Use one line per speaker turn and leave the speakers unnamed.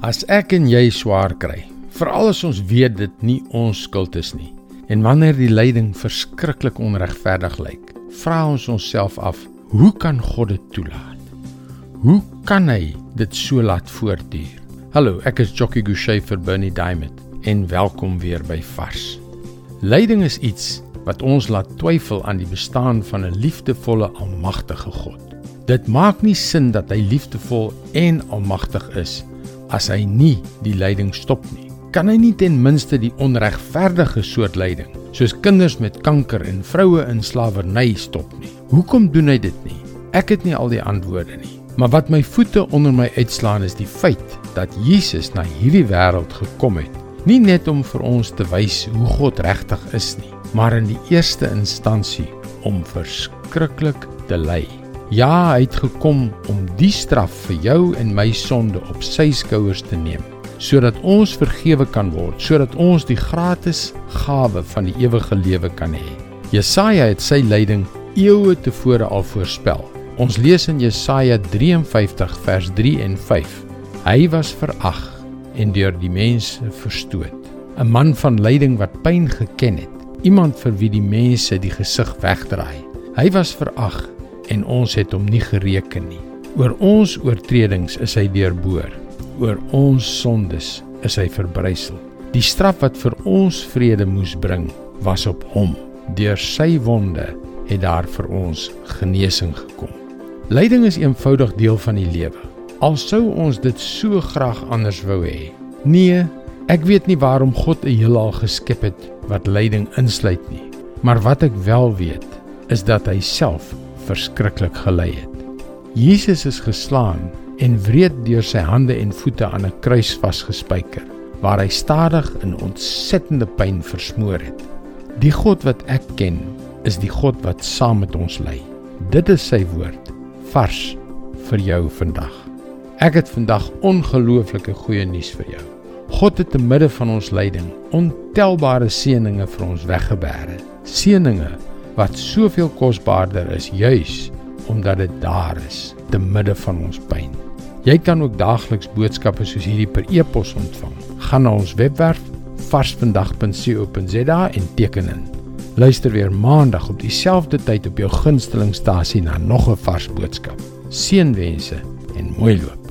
As ek en jy swaar kry, veral as ons weet dit nie ons skuld is nie, en wanneer die lyding verskriklik onregverdig lyk, vra ons onsself af, hoe kan God dit toelaat? Hoe kan hy dit so laat voortduur? Hallo, ek is Jockey Gouchee vir Bernie Diamond en welkom weer by Vars. Lyding is iets wat ons laat twyfel aan die bestaan van 'n liefdevolle, almagtige God. Dit maak nie sin dat hy liefdevol en almagtig is as hy nie die lyding stop nie. Kan hy nie ten minste die onregverdige soort lyding, soos kinders met kanker en vroue in slawerny stop nie? Hoekom doen hy dit nie? Ek het nie al die antwoorde nie. Maar wat my voete onder my uitslaan is die feit dat Jesus na hierdie wêreld gekom het, nie net om vir ons te wys hoe God regtig is nie, maar in die eerste instansie om verskriklik te ly. Ja, hy het gekom om die straf vir jou en my sonde op sy skouers te neem, sodat ons vergewe kan word, sodat ons die gratis gawe van die ewige lewe kan hê. Jesaja het sy lyding eeue tevore al voorspel. Ons lees in Jesaja 53 vers 3 en 5. Hy was verag en deur die mense verstoot, 'n man van lyding wat pyn geken het iemand vir wie die mense die gesig wegdraai. Hy was verag en ons het hom nie gereken nie. Oor ons oortredings is hy deurboor. Oor ons sondes is hy verbrysel. Die straf wat vir ons vrede moes bring, was op hom. Deur sy wonde het daar vir ons genesing gekom. Lyding is eenvoudig deel van die lewe. Al sou ons dit so graag anders wou hê. Nee, ek weet nie waarom God 'n heelal geskep het wat lyding insluit nie. Maar wat ek wel weet, is dat hy self verskriklik gely het. Jesus is geslaan en wreed deur sy hande en voete aan 'n kruis vasgespijker, waar hy stadig in ontsettende pyn versmoor het. Die God wat ek ken, is die God wat saam met ons ly. Dit is sy woord, vars vir jou vandag. Ek het vandag ongelooflike goeie nuus vir jou. God het te midde van ons lyding ontelbare seënings vir ons weggebêre. Seënings wat soveel kosbaarder is juis omdat dit daar is te midde van ons pyn. Jy kan ook daagliks boodskappe soos hierdie per e-pos ontvang. Gaan na ons webwerf varsvandag.co.za en teken in. Luister weer maandag op dieselfde tyd op jou gunstelingstasie na nog 'n vars boodskap. Seënwense en mooi loop.